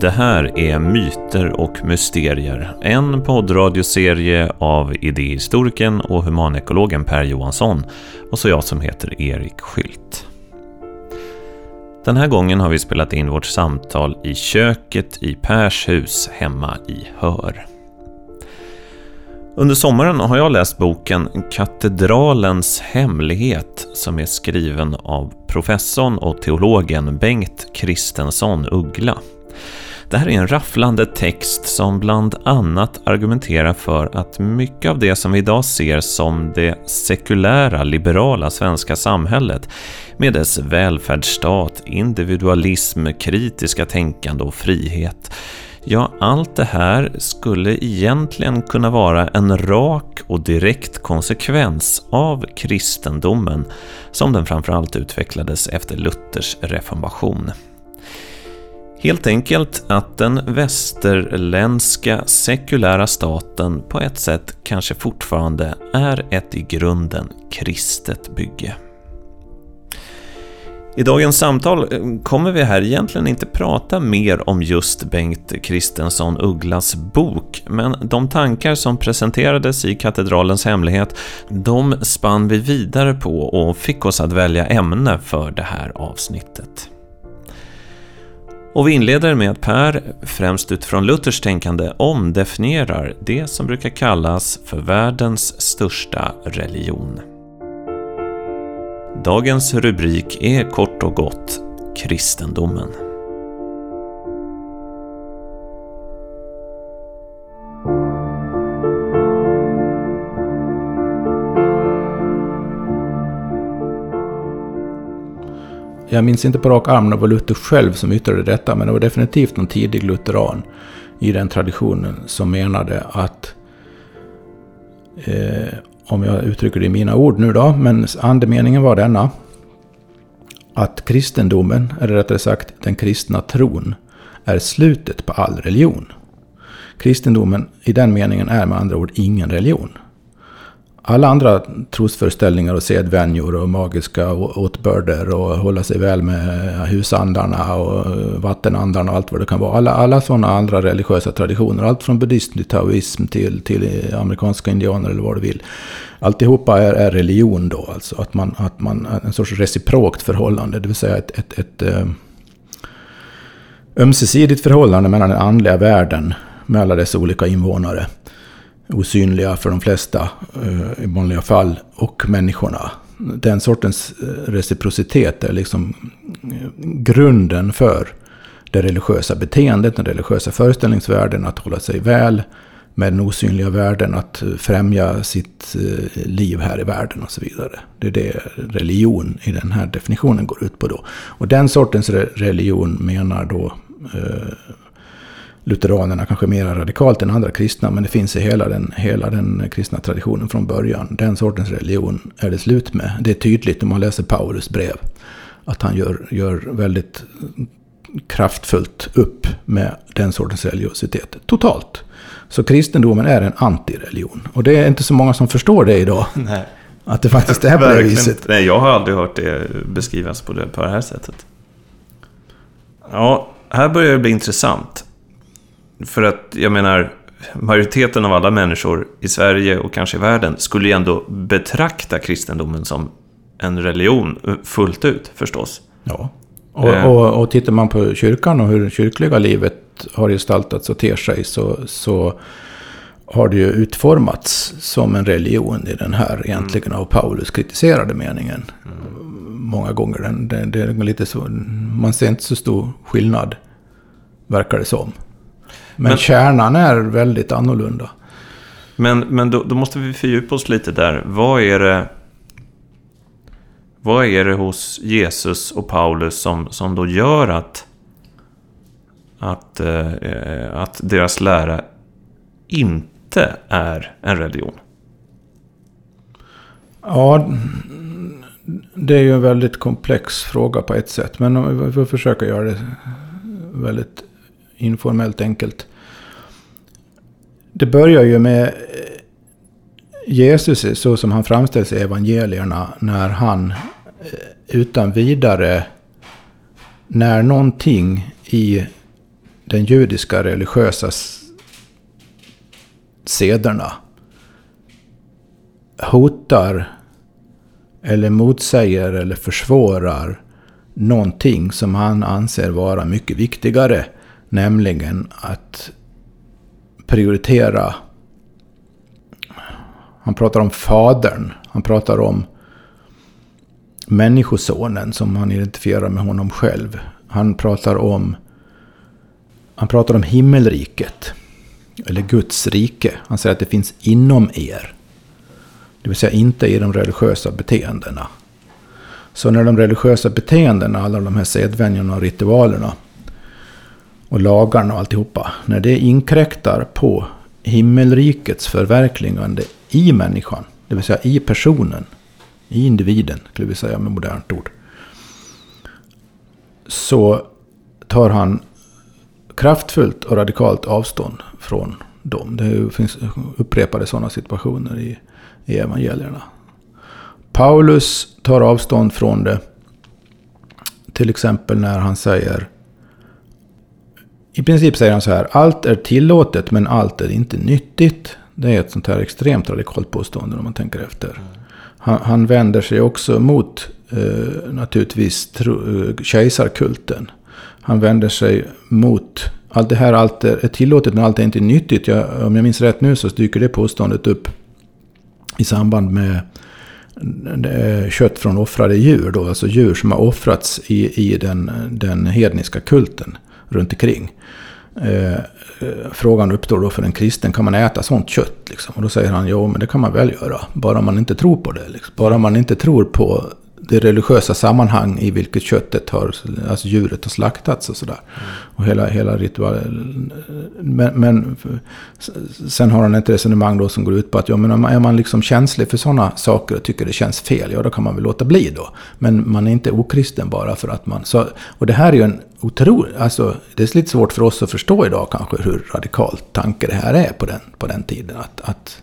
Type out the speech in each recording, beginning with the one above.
Det här är Myter och mysterier, en poddradioserie av idéhistorikern och humanekologen Per Johansson och så jag som heter Erik Skylt. Den här gången har vi spelat in vårt samtal i köket i Pers hus hemma i Hör. Under sommaren har jag läst boken Katedralens hemlighet som är skriven av professorn och teologen Bengt Kristensson Uggla. Det här är en rafflande text som bland annat argumenterar för att mycket av det som vi idag ser som det sekulära, liberala svenska samhället med dess välfärdsstat, individualism, kritiska tänkande och frihet Ja, allt det här skulle egentligen kunna vara en rak och direkt konsekvens av kristendomen som den framförallt utvecklades efter Luthers reformation. Helt enkelt att den västerländska sekulära staten på ett sätt kanske fortfarande är ett i grunden kristet bygge. I dagens samtal eh, kommer vi här egentligen inte prata mer om just Bengt Kristensson Ugglas bok, men de tankar som presenterades i Katedralens hemlighet, de spann vi vidare på och fick oss att välja ämne för det här avsnittet. Och vi inleder med att Per, främst utifrån Luthers tänkande, omdefinierar det som brukar kallas för världens största religion. Dagens rubrik är kort och gott kristendomen. Jag minns inte på rak arm när det var Luther själv som yttrade detta, men det var definitivt någon tidig lutheran i den traditionen som menade att eh, om jag uttrycker det i mina ord nu då, men andemeningen var denna. Att kristendomen, eller rättare sagt den kristna tron, är slutet på all religion. Kristendomen i den meningen är med andra ord ingen religion alla andra trosföreställningar och sedvänjor och magiska åtbörder och hålla sig väl med husandarna och vattenandarna och allt vad det kan vara. Alla, alla sådana andra religiösa traditioner, allt från buddhism till taoism till, till amerikanska indianer eller vad du vill. Alltihopa är, är religion då, alltså att man, att man, en sorts reciprokt förhållande, det vill säga ett, ett, ett, eh, ömsesidigt förhållande mellan den andliga världen med alla dess olika invånare osynliga för de flesta eh, i vanliga fall, och människorna. Den sortens eh, reciprocitet är liksom eh, grunden för det religiösa beteendet, den religiösa föreställningsvärlden, att hålla sig väl med den osynliga världen, att främja sitt liv här i världen och så vidare. Det är det religion i den här definitionen går ut på då. Och den sortens religion menar då eh, lutheranerna kanske mer radikalt än andra kristna, men det finns i hela den, hela den kristna traditionen från början. Den sortens religion är det slut med. Det är tydligt om man läser Paulus brev, att han gör, gör väldigt kraftfullt upp med den sortens religiositet. Totalt. Så kristendomen är en antireligion. Och det är inte så många som förstår det idag. Nej. Att det faktiskt är på det viset. Nej, jag har aldrig hört det beskrivas på det, på det här sättet. Ja, här börjar det bli intressant. För att jag menar, majoriteten av alla människor i Sverige och kanske i världen skulle ju ändå betrakta kristendomen som en religion fullt ut förstås. Ja. Och, eh. och, och tittar man på kyrkan och hur det kyrkliga livet har gestaltats och ter sig så, så har det ju utformats som en religion i den här egentligen av Paulus kritiserade meningen. Mm. Många gånger. Det, det är lite så, man ser inte så stor skillnad, verkar det som. Men, men kärnan är väldigt annorlunda. Men, men då, då, måste vi fördjupa oss lite där. Vad är det, vad är det hos Jesus och Paulus som, som då gör att, att, eh, att deras lära inte är en religion? Ja, det är ju en väldigt komplex fråga på ett sätt. Men vi får försöka göra det väldigt informellt enkelt. Det börjar ju med eh, Jesus så som han framställs i evangelierna när han eh, utan vidare när någonting i den judiska religiösa sederna hotar eller motsäger eller försvårar någonting som han anser vara mycket viktigare. Nämligen att prioritera. Han pratar om Fadern. Han pratar om Människosonen som han identifierar med honom själv. Han pratar om han pratar om himmelriket. Eller Guds rike. Han säger att det finns inom er. Det vill säga inte i de religiösa beteendena. Så när de religiösa beteendena, alla de här sedvänjorna och ritualerna och lagarna och alltihopa, när det inkräktar på himmelrikets förverkligande i människan, det vill säga i personen, i individen, skulle vi säga med modernt ord. Så tar han kraftfullt och radikalt avstånd från dem. Det finns upprepade sådana situationer i, i evangelierna. Paulus tar avstånd från det. Till exempel när han säger i princip säger han så här, allt är tillåtet men allt är inte nyttigt. Det är ett sånt här extremt radikalt påstående om man tänker efter. Han, han vänder sig också mot eh, naturligtvis tro, eh, kejsarkulten. Han vänder sig mot allt det här allt är tillåtet men allt är inte nyttigt. Jag, om jag minns rätt nu så dyker det påståendet upp i samband med eh, kött från offrade djur. Då, alltså djur som har offrats i, i den, den hedniska kulten runt omkring. Eh, frågan uppstår då för en kristen, kan man äta sånt kött? Liksom? Och då säger han, jo men det kan man väl göra. Bara man inte tror på det. Liksom. Bara man inte tror på det religiösa sammanhang i vilket köttet har, alltså djuret har slaktats och sådär. Mm. Och hela, hela ritualen. Men, men, sen har han ett resonemang då som går ut på att ja, men är man liksom känslig för sådana saker och tycker det känns fel, ja då kan man väl låta bli då. Men man är inte okristen bara för att man... Så, och det här är ju en otrolig... Alltså, det är lite svårt för oss att förstå idag kanske hur radikalt tanke det här är på den, på den tiden. Att, att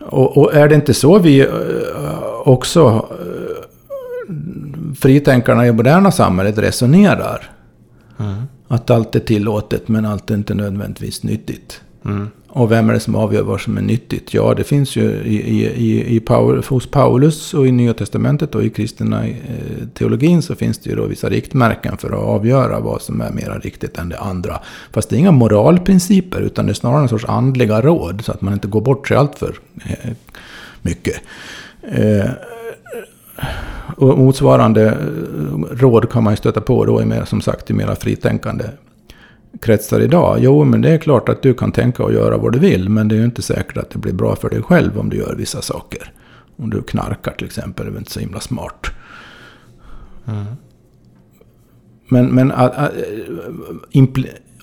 och, och, är det inte så vi eh, också fritänkarna i moderna samhället resonerar. Mm. Att allt är tillåtet men allt är inte nödvändigtvis nyttigt. Mm. Och vem är det som avgör vad som är nyttigt? Ja, det finns ju i, i, i Paul, hos Paulus och i Nya Testamentet och i kristna eh, teologin så finns det ju då vissa riktmärken för att avgöra vad som är mer riktigt än det andra. Fast det är inga moralprinciper utan det är snarare en sorts andliga råd så att man inte går bort sig alltför eh, mycket. Eh, och motsvarande råd kan man ju stöta på då i mer, som sagt, i mera fritänkande kretsar idag. Jo, men det är klart att du kan tänka och göra vad du vill, men det är ju inte säkert att det blir bra för dig själv om du gör vissa saker. Om du knarkar till exempel, det är inte så himla smart. Mm. Men, men att, att,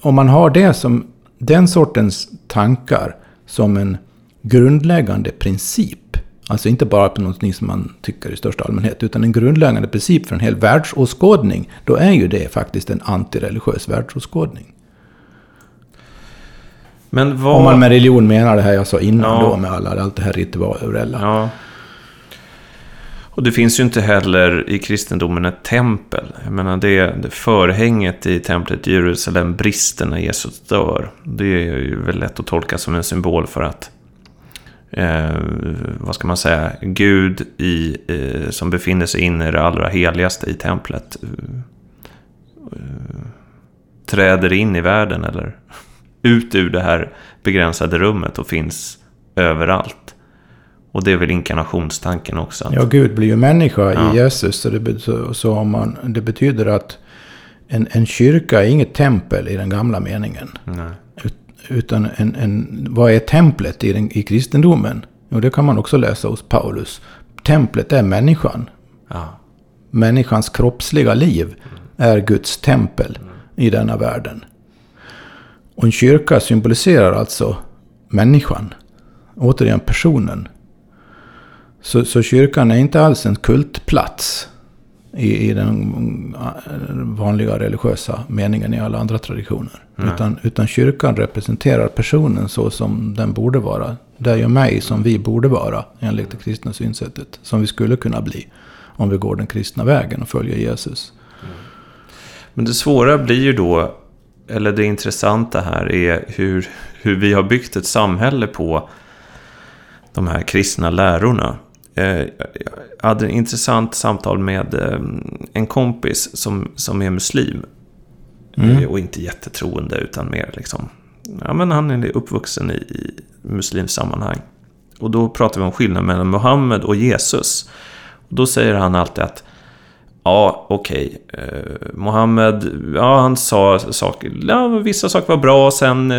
om man har det som, den sortens tankar som en grundläggande princip Alltså inte bara på någonting som man tycker i största allmänhet, utan en grundläggande princip för en hel världsåskådning. Då är ju det faktiskt en antireligiös världsåskådning. Men vad... Om man med religion menar det här jag sa innan ja. då, med alla, allt det här rituella. Ja. Och det finns ju inte heller i kristendomen ett tempel. Jag menar det, det förhänget i templet i Jerusalem brister när Jesus dör. Det är ju väldigt lätt att tolka som en symbol för att eh, vad ska man säga, Gud i, eh, som befinner sig inne i det allra heligaste i templet eh, träder in i världen eller ut ur det här begränsade rummet och finns överallt. Och det är väl inkarnationstanken också. Ja, Gud blir ju människa ja. i Jesus. Så, det, så, så om man, det betyder att en, en kyrka är inget tempel i den gamla meningen. Nej. Utan en, en, vad är templet i, den, i kristendomen? Och det kan man också läsa hos Paulus. Templet är människan. Ja. Människans kroppsliga liv är Guds tempel i denna världen. Och en kyrka symboliserar alltså människan. Återigen personen. Så, så kyrkan är inte alls en kultplats i, i den vanliga religiösa meningen i alla andra traditioner. Utan, utan kyrkan representerar personen så som den borde vara. Dig och mig som vi borde vara enligt det kristna synsättet. Som vi skulle kunna bli om vi går den kristna vägen och följer Jesus. Men det svåra blir ju då eller det intressanta här är hur, hur vi har byggt ett samhälle på de här kristna lärorna. Eh, jag hade ett intressant samtal med eh, en kompis som, som är muslim. Mm. Eh, och inte jättetroende utan mer liksom... Ja men han är uppvuxen i, i muslimsammanhang. Och då pratar vi om skillnaden mellan Muhammed och Jesus. Och då säger han alltid att Ja, okej. Okay. Eh, Mohammed, ja han sa saker, ja vissa saker var bra, sen eh,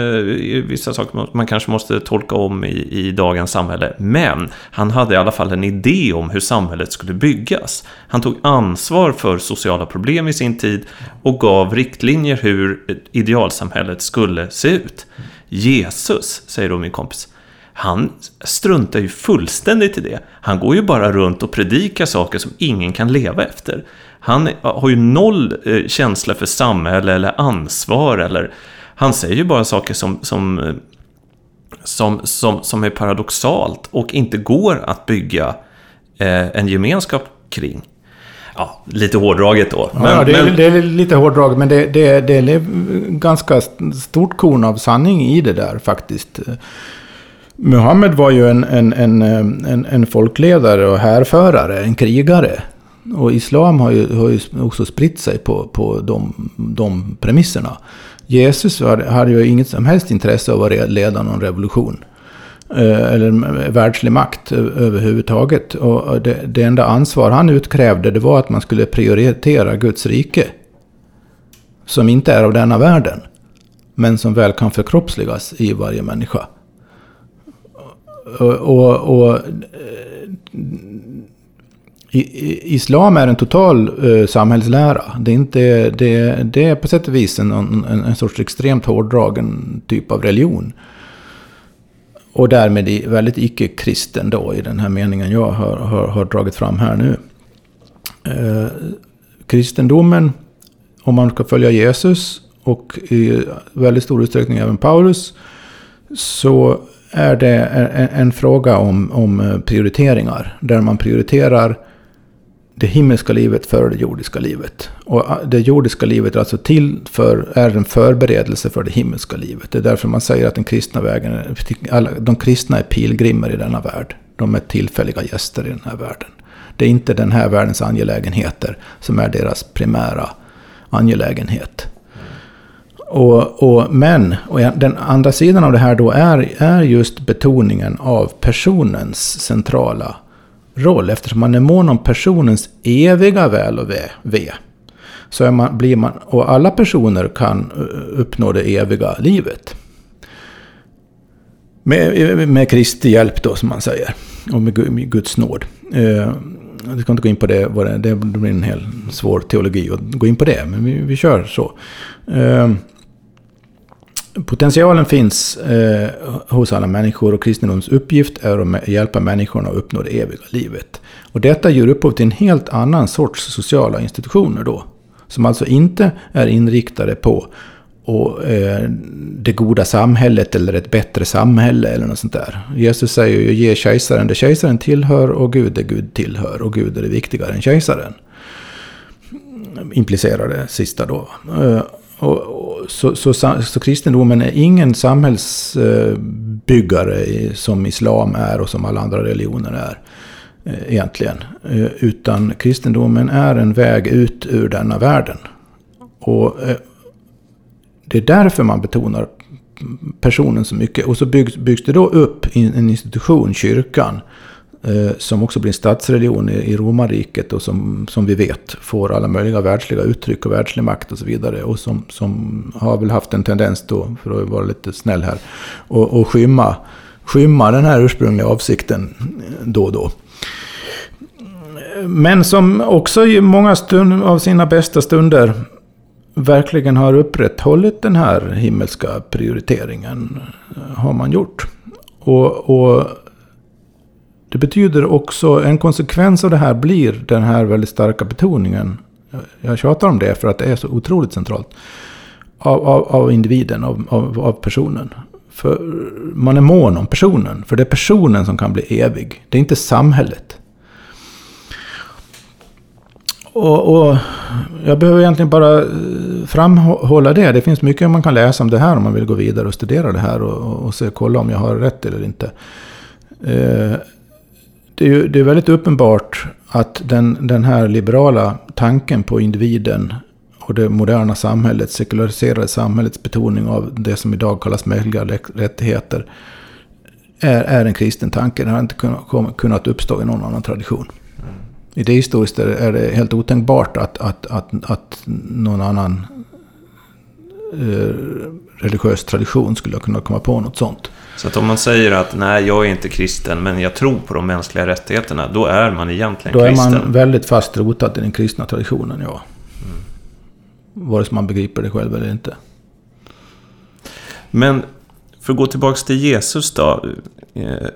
vissa saker man kanske måste tolka om i, i dagens samhälle. Men han hade i alla fall en idé om hur samhället skulle byggas. Han tog ansvar för sociala problem i sin tid och gav riktlinjer hur idealsamhället skulle se ut. Jesus, säger då min kompis, han struntar ju fullständigt i det. Han går ju bara runt och predikar saker som ingen kan leva efter. Han har ju noll eh, känsla för samhälle eller ansvar eller... Han säger ju bara saker som, som, eh, som, som, som är paradoxalt och inte går att bygga eh, en gemenskap kring. Ja, lite hårdraget då. Men, ja, det, är, men... det är lite hårdraget, men det, det, det är ganska stort korn av sanning i det där faktiskt. Muhammed var ju en, en, en, en, en folkledare och härförare, en krigare. Och islam har ju, har ju också spritt sig på, på de, de premisserna. Jesus hade ju inget som helst intresse av att leda någon revolution. Eh, eller världslig makt överhuvudtaget. Och det, det enda ansvar han utkrävde det var att man skulle prioritera Guds rike. Som inte är av denna världen. Men som väl kan förkroppsligas i varje människa. Och, och, och eh, Islam är en total uh, samhällslära. Det är, inte, det, det är på sätt och vis en, en, en sorts extremt hårdragen typ av religion. Och därmed väldigt icke-kristen då i den här meningen jag har, har, har dragit fram här nu. Uh, kristendomen, om man ska följa Jesus och i väldigt stor utsträckning även Paulus, så är det en, en fråga om, om eh, prioriteringar. Där man prioriterar det himmelska livet före det jordiska livet. Och ah, det jordiska livet är alltså till för, är en förberedelse för det himmelska livet. Det är därför man säger att den kristna vägen, är, alla, de kristna är pilgrimer i denna värld. De är tillfälliga gäster i den här världen. Det är inte den här världens angelägenheter som är deras primära angelägenhet. Och, och, men, och den andra sidan av det här då är, är just betoningen av personens centrala roll. Eftersom man är mån om personens eviga väl och ve. Så är man, blir man, och alla personer kan eh, uppnå det eviga livet. Med, med Kristi hjälp då, som man säger. Och med Guds nåd. Eh, vi jag ska inte gå in på det, det blir en hel svår teologi att gå in på det, men vi, vi kör så. Eh, Potentialen finns eh, hos alla människor och kristendomens uppgift är att hjälpa människorna att uppnå det eviga livet. Och detta ger upphov till en helt annan sorts sociala institutioner då. Som alltså inte är inriktade på och, eh, det goda samhället eller ett bättre samhälle eller något sånt där. Jesus säger ju ge kejsaren det kejsaren tillhör och Gud det Gud tillhör och Gud är det viktigare än kejsaren. Implicerar det sista då. Eh, och, och, så, så, så, kristendomen är ingen samhällsbyggare som islam är och som alla andra religioner är. Eh, egentligen. Eh, utan kristendomen är en väg ut ur denna världen. Och eh, det är därför man betonar personen så mycket. Och så byggs, byggs det då upp en institution, kyrkan, Eh, Eh, som också blir en statsreligion i romarriket och som, som vi vet får alla möjliga världsliga uttryck och världslig makt och så vidare. Och som, som har väl haft en tendens då, för att vara lite snäll här, att skymma, skymma den här ursprungliga avsikten då och då. Men som också i många stund, av sina bästa stunder verkligen har upprätthållit den här himmelska prioriteringen. Har man gjort. Och, och det betyder också, en konsekvens av det här blir den här väldigt starka betoningen. Jag tjatar om det för att det är så otroligt centralt. Av, av, av individen, av, av, av personen. För man är mån om personen. För det är personen som kan bli evig. Det är inte samhället. och, och, jag behöver egentligen bara eh, framhålla det. Det finns mycket man kan läsa om det här om man vill gå vidare och studera det här och, och se, kolla om jag har rätt eller inte. Eh, det, är ju, det är väldigt uppenbart att den, den här liberala tanken på individen och det moderna samhället, sekulariserade samhällets betoning av det som idag kallas mänskliga rättigheter, är, är en kristen tanke. Den har inte kunnat, kunnat uppstå i någon annan tradition. I det historiskt är det helt otänkbart att, att, att, att någon annan eh, religiös tradition skulle kunna komma på något sånt. Så att om man säger att nej, jag är inte kristen, men jag tror på de mänskliga rättigheterna, då är man egentligen då kristen. Då är man väldigt fast rotad i den kristna traditionen, ja. Mm. Vare sig man begriper det själv eller inte. Men för att gå tillbaka till Jesus då. Eh,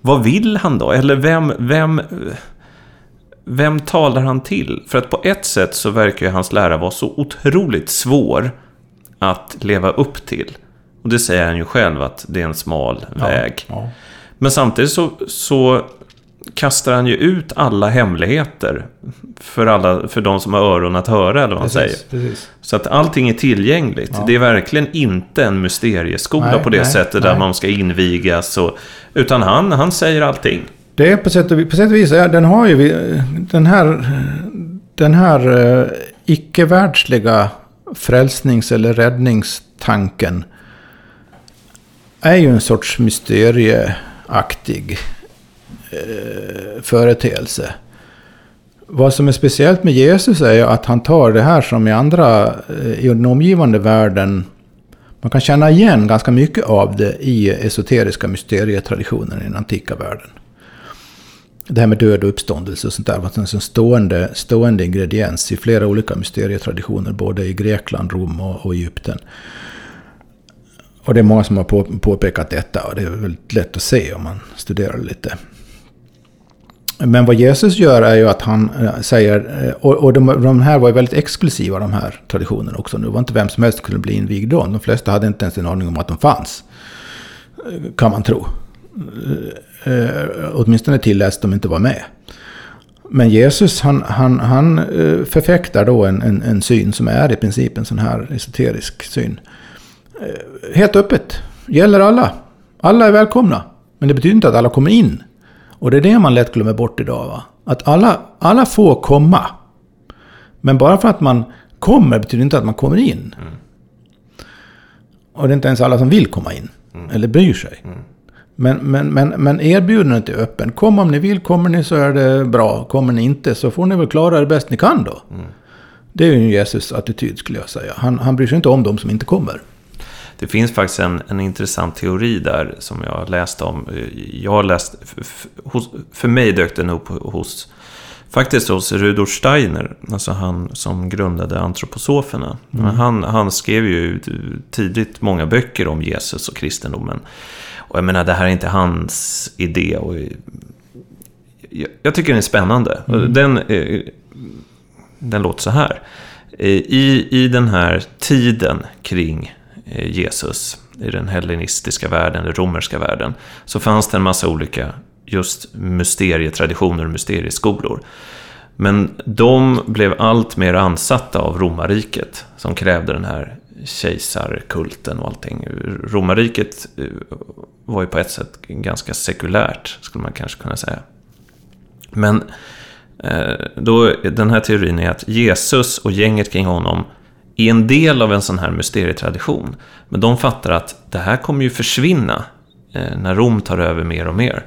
vad vill han då? Eller vem, vem, vem talar han till? För att på ett sätt så verkar ju hans lära vara så otroligt svår att leva upp till. Och det säger han ju själv att det är en smal ja, väg. Ja. Men samtidigt så, så kastar han ju ut alla hemligheter för, alla, för de som har öron att höra, eller vad man säger. Precis. Så att allting är tillgängligt. Ja. Det är verkligen inte en mysterieskola nej, på det nej, sättet nej. där man ska invigas. Och, utan han, han säger allting. Det är på sätt och, på sätt och vis, ja, den har ju den här, den här uh, icke-världsliga frälsnings eller räddningstanken är ju en sorts mysterieaktig eh, företeelse. Vad som är speciellt med Jesus är ju att han tar det här som i andra, eh, i den omgivande världen, man kan känna igen ganska mycket av det i esoteriska mysterietraditioner i den antika världen. Det här med död och uppståndelse och sånt där var en stående, stående ingrediens i flera olika mysterietraditioner, både i Grekland, Rom och, och Egypten. Och det är många som har på, påpekat detta och det är väldigt lätt att se om man studerar det lite. Men vad Jesus gör är ju att han eh, säger, eh, och, de, de här var ju väldigt exklusiva de här traditionerna också. Det var inte vem som helst som kunde bli invigd då. De flesta hade inte ens en aning om att de fanns. Eh, kan man tro. Åtminstone tilläts de inte vara med. Men Jesus han, han, han förfäktar då en, en, en syn som är i princip en sån här esoterisk syn. Helt öppet. Gäller alla. Alla är välkomna. Men det betyder inte att alla kommer in. Och det är det man lätt glömmer bort idag. Va? Att alla, alla får komma. Men bara för att man kommer betyder inte att man kommer in. Mm. Och det är inte ens alla som vill komma in. Mm. Eller bryr sig. Mm. Men, men, men, men erbjudandet är öppen. Kom om ni vill, kommer ni så är det bra. Kommer ni inte så får ni väl klara det bäst ni kan då. Mm. Det är ju Jesus attityd skulle jag säga. Han, han bryr sig inte om de som inte kommer. Det finns faktiskt en, en intressant teori där som jag har läst om. Jag har läst, hos, för mig dök den upp hos, faktiskt hos Rudolf Steiner, alltså han som grundade antroposoferna. Mm. Han, han skrev ju tidigt många böcker om Jesus och kristendomen. Och jag menar, det här är inte hans idé. Och jag, jag tycker den är spännande. Mm. Den, eh, den låter så här. I, I den här tiden kring Eh, Jesus i den hellenistiska världen, den romerska världen, så fanns det en massa olika just mysterietraditioner och mysterieskolor. Men de blev allt mer ansatta av romarriket som krävde den här kejsarkulten och allting. Romarriket eh, var ju på ett sätt ganska sekulärt, skulle man kanske kunna säga. Men eh, då, den här teorin är att Jesus och gänget kring honom är en del av en sån här mysterietradition. Men de fattar att det här kommer ju försvinna eh, när Rom tar över mer och mer.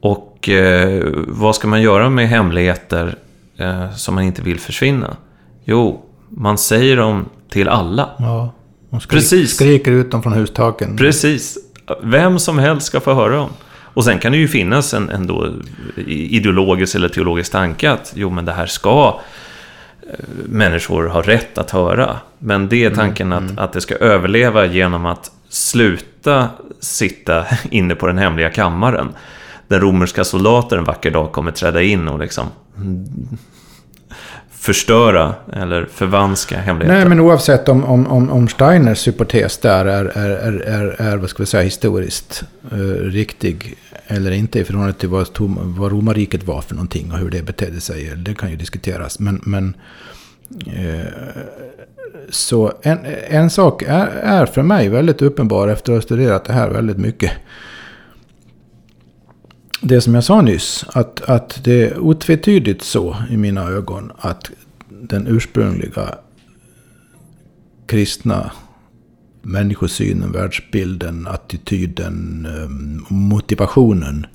Och eh, vad ska man göra med hemligheter eh, som man inte vill försvinna? Jo, man säger dem till alla. Ja, man skrik, Precis. skriker ut dem från hustaken. Precis. Vem som helst ska få höra dem. Och sen kan det ju finnas en, en ideologisk eller teologisk tanke att jo, men det här ska människor har rätt att höra. Men det är mm, tanken mm, att, att det ska överleva genom att sluta sitta inne på den hemliga kammaren. Den romerska soldaten en vacker dag kommer träda in och liksom förstöra eller förvanska hemligheter. Nej, men oavsett om, om, om, om Steiners hypotes där är, är, är, är, är vad ska vi säga, historiskt uh, riktig eller inte i förhållande till vad, vad romarriket var för någonting och hur det betedde sig. Det kan ju diskuteras. Men, men uh, så en, en sak är, är för mig väldigt uppenbar efter att ha studerat det här väldigt mycket det som jag sa nyss, att, att det är otvetydigt så i mina ögon att den ursprungliga kristna människosynen, världsbilden, attityden, ehm, motivationen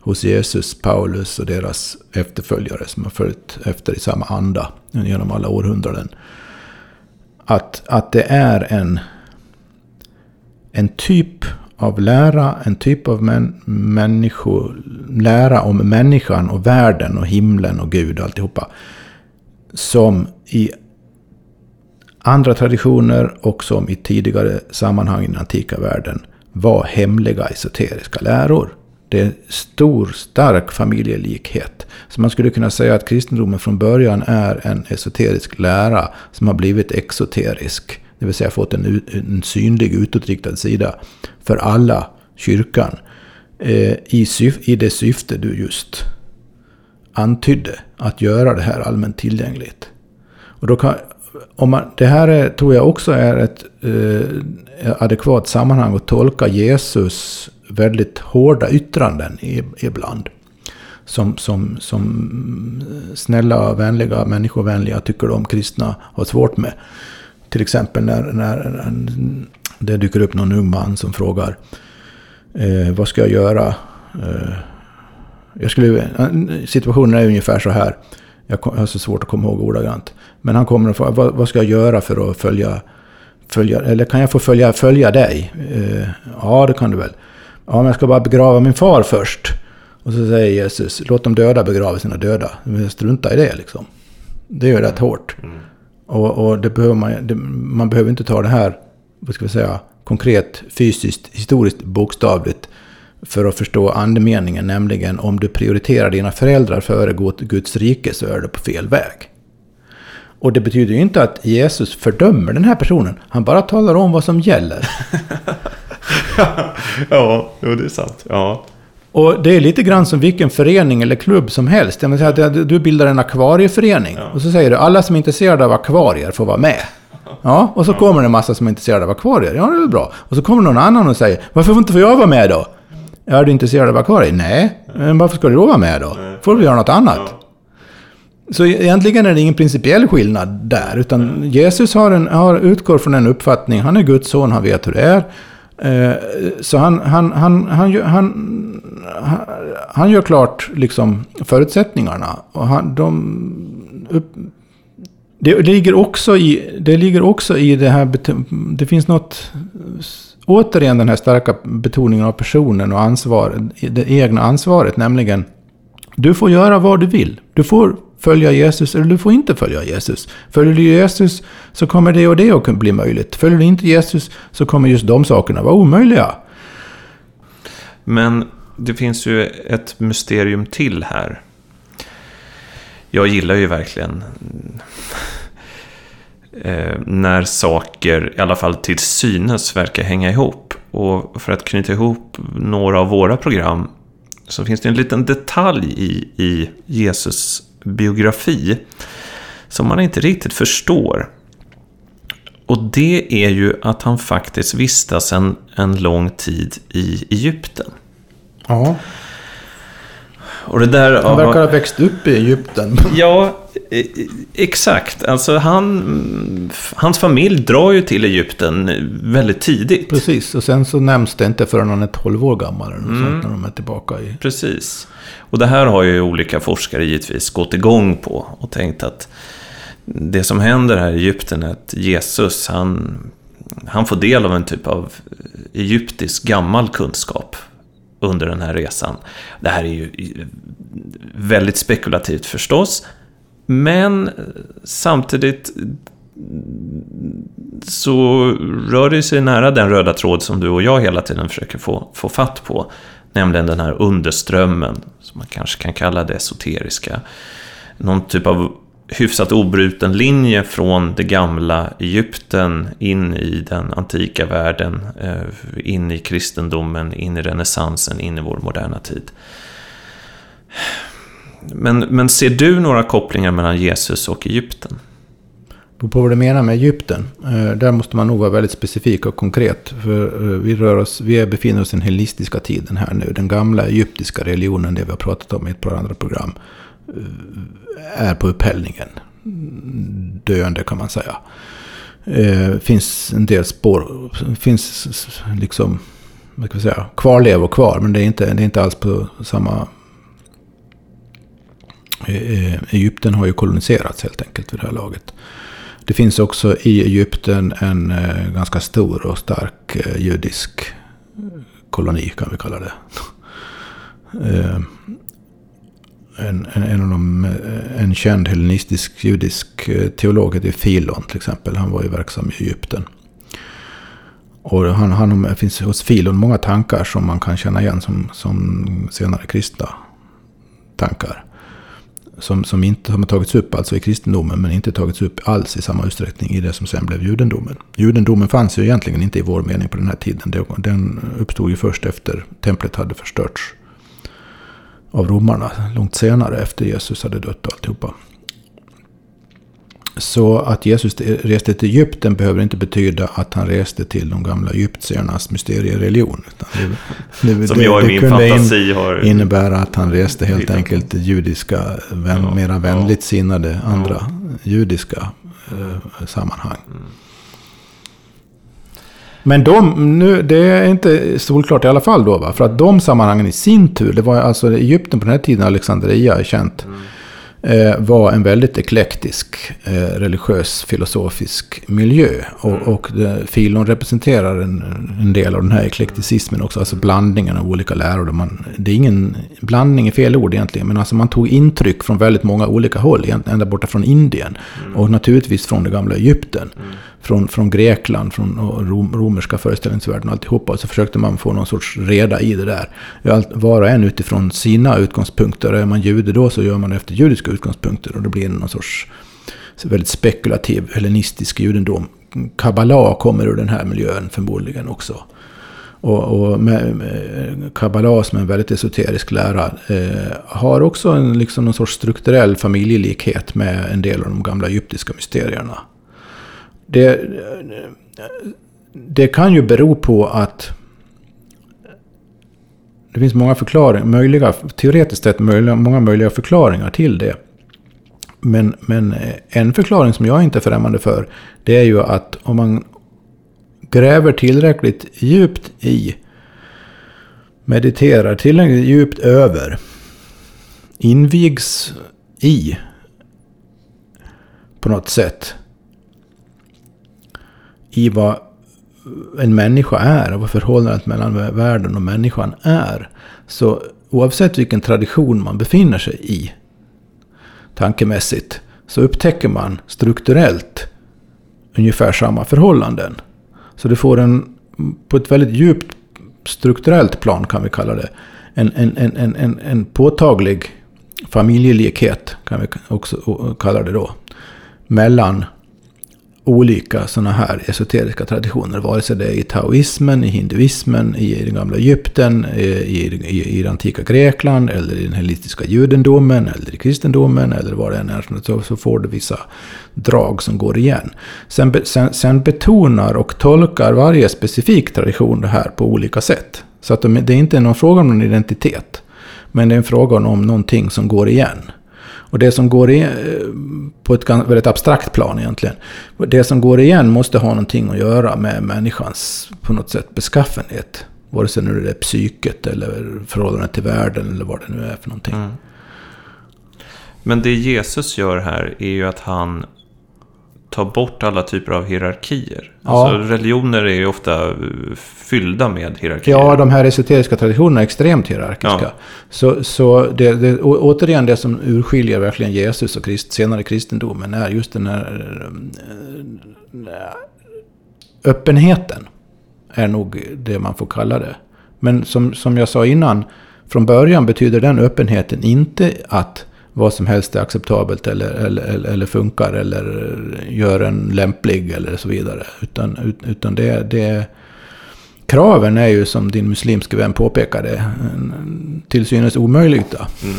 hos Jesus, Paulus och deras efterföljare som har följt efter i samma anda genom alla århundraden. Att, att det är en, en typ av lära, en typ av män, människo, lära om människan och världen och himlen och Gud och alltihopa. Som i andra traditioner och som i tidigare sammanhang i den antika världen var hemliga esoteriska läror. Det är stor, stark familjelikhet. Så man skulle kunna säga att kristendomen från början är en esoterisk lära som har blivit exoterisk. Det vill säga fått en, en synlig utåtriktad sida för alla kyrkan. Eh, i, syf, I det syfte du just antydde. Att göra det här allmänt tillgängligt. Och då kan, om man, det här är, tror jag också är ett eh, adekvat sammanhang att tolka Jesus väldigt hårda yttranden ibland. Som, som, som snälla, vänliga, människovänliga tycker de kristna har svårt med. Till exempel när, när det dyker upp någon ung man som frågar eh, vad ska jag göra? Eh, jag skulle, eh, situationen är ungefär så här. Jag har så svårt att komma ihåg ordagrant. Men han kommer och frågar vad, vad ska jag göra för att följa, följa eller kan jag få följa, följa dig? Eh, ja, det kan du väl. Ja, men jag ska bara begrava min far först. Och så säger Jesus, låt de döda begrava sina döda. Men Strunta i det liksom. Det är ju rätt hårt. Mm. Och, och det behöver man, det, man behöver inte ta det här, vad ska vi säga, konkret, fysiskt, historiskt, bokstavligt för att förstå andemeningen, nämligen om du prioriterar dina föräldrar före Guds rike så är du på fel väg. Och det betyder ju inte att Jesus fördömer den här personen, han bara talar om vad som gäller. ja, jo, det är sant. Ja. Och det är lite grann som vilken förening eller klubb som helst. Jag säga att du bildar en akvarieförening. Ja. Och så säger du alla som är intresserade av akvarier får vara med. Ja, och så ja. kommer det en massa som är intresserade av akvarier. Ja, det är bra. Och så kommer någon annan och säger varför får inte får jag vara med då? Är du intresserad av akvarier? Nej. Men varför ska du då vara med då? Får du göra något annat? Ja. Så egentligen är det ingen principiell skillnad där. Utan Jesus har, en, har utgår från en uppfattning. Han är Guds son, han vet hur det är. Eh, så han, han, han, han, han, han, gör klart liksom förutsättningarna. Och han, de, upp, det, ligger också i, det ligger också i det här, det finns något, återigen den här starka betoningen av personen och ansvaret, det egna ansvaret, nämligen du får göra vad du vill. Du får följa Jesus eller du får inte följa Jesus. Följer du Jesus så kommer det och det att bli möjligt. Följer du inte Jesus så kommer just de sakerna vara omöjliga. Men det finns ju ett mysterium till här. Jag gillar ju verkligen eh, när saker, i alla fall till synes, verkar hänga ihop. Och för att knyta ihop några av våra program så finns det en liten detalj i, i Jesus biografi som man inte riktigt förstår. Och det är ju att han faktiskt vistas en, en lång tid i Egypten. Ja. Och det där, han verkar ha växt upp i Egypten. Ja, exakt. Alltså han, hans familj drar ju till Egypten väldigt tidigt. Precis, och sen så nämns det inte förrän han är 12 år gammal. Eller mm. sånt, när de är tillbaka i... Precis. Och det här har ju olika forskare givetvis gått igång på och tänkt att det som händer här i Egypten är att Jesus, han, han får del av en typ av egyptisk gammal kunskap under den här resan. Det här är ju väldigt spekulativt förstås, men eh, samtidigt så rör det sig nära den röda tråd som du och jag hela tiden försöker få, få fatt på. Nämligen den här underströmmen, som man kanske kan kalla det esoteriska. Någon typ av hyfsat obruten linje från det gamla Egypten in i den antika världen, eh, in i kristendomen, in i renässansen, in i vår moderna tid. Men, men ser du några kopplingar mellan Jesus och Egypten? Det På vad du menar med Egypten. Eh, där måste man nog vara väldigt specifik och konkret. För eh, vi, rör oss, vi befinner oss i den hellenistiska tiden här nu. Den gamla egyptiska religionen, det vi har pratat om i ett par andra program, eh, är på upphällningen döende kan man säga. Eh, finns en del spår, finns liksom, vad ska vi säga, kvarlevor kvar. Men det är inte, det är inte alls på samma... Eh, eh, Egypten har ju koloniserats helt enkelt vid det här laget. Det finns också i Egypten en eh, ganska stor och stark judisk koloni kan vi kalla det. En, en, en, av de, en känd hellenistisk judisk teolog heter Filon till exempel. Han var ju verksam i Egypten. Och han, han finns hos Filon många tankar som man kan känna igen som, som senare kristna tankar. Som, som inte som har tagits upp alltså i kristendomen men inte tagits upp alls i samma utsträckning i det som sen blev judendomen. Judendomen fanns ju egentligen inte i vår mening på den här tiden. Den uppstod ju först efter templet hade förstörts av romarna långt senare efter Jesus hade dött och alltihopa. Så att Jesus reste till Egypten behöver inte betyda att han reste till de gamla egyptiernas mysteriereligion. Det, det, Som jag i min fantasi har... innebära att han reste helt enkelt till judiska, vän, ja, mera vänligt sinnade andra ja. judiska eh, sammanhang. Mm. Men de, nu, det är inte solklart i alla fall då. Va? För att de sammanhangen i sin tur, det var alltså Egypten på den här tiden, Alexandria är känt. Mm var en väldigt eklektisk eh, religiös filosofisk miljö. Och, mm. och Filon representerar en, en, del av den här eklekticismen också, alltså blandningen av olika läror. Man, det är ingen blandning i fel ord egentligen, men alltså man tog intryck från väldigt många olika håll, ända borta från Indien. Mm. Och naturligtvis från det gamla Egypten. Från, från Grekland, från rom, romerska föreställningsvärlden och alltihopa. Och så försökte man få någon sorts reda i det där. Var och en utifrån sina utgångspunkter. Är man jude då så gör man det efter judiska utgångspunkter. Och det blir någon sorts väldigt spekulativ hellenistisk judendom. Kabbala kommer ur den här miljön förmodligen också. Och, och med, med Kabbala som är en väldigt esoterisk lära eh, har också en, liksom någon sorts strukturell familjelikhet med en del av de gamla egyptiska mysterierna. Det, det kan ju bero på att det finns många förklaringar, möjliga, teoretiskt sett möjliga, många möjliga förklaringar till det. Men, men eh, en förklaring som jag inte är främmande för, det är ju att om man gräver tillräckligt djupt i, mediterar tillräckligt djupt över, invigs i på något sätt i vad en människa är och vad förhållandet mellan världen och människan är. Så oavsett vilken tradition man befinner sig i tankemässigt så upptäcker man strukturellt ungefär samma förhållanden. Så du får en, på ett väldigt djupt strukturellt plan kan vi kalla det, en, en, en, en, en påtaglig familjelikhet kan vi också kalla det då. Mellan olika sådana här esoteriska traditioner. Vare sig det är i taoismen, i hinduismen, i den gamla Egypten, i, i, i det antika Grekland, eller i den hellenistiska judendomen, eller i kristendomen, eller vad det än är. Så, så får du vissa drag som går igen. Sen, sen, sen betonar och tolkar varje specifik tradition det här på olika sätt. Så att de, det är inte någon fråga om någon identitet. Men det är en fråga om någonting som går igen. Och det som går igen, på ett väldigt abstrakt plan egentligen. Det som går igen måste ha någonting att göra med människans på något sätt beskaffenhet. Vare sig nu det är psyket eller förhållandet till världen eller vad det nu är för någonting. Mm. Men det Jesus gör här är ju att han ta bort alla typer av hierarkier. Ja. Alltså, religioner är ju ofta fyllda med hierarkier. Ja, de här esoteriska traditionerna är extremt hierarkiska. Ja. Så, så det, det, återigen det som urskiljer verkligen Jesus och krist, senare kristendomen är just den här äh, öppenheten. Är nog det man får kalla det. Men som, som jag sa innan, från början betyder den öppenheten inte att vad som helst är acceptabelt eller, eller, eller, eller funkar eller gör en lämplig eller så vidare. Utan, utan det, det, kraven är ju som din muslimske vän påpekade till synes omöjliga. Mm.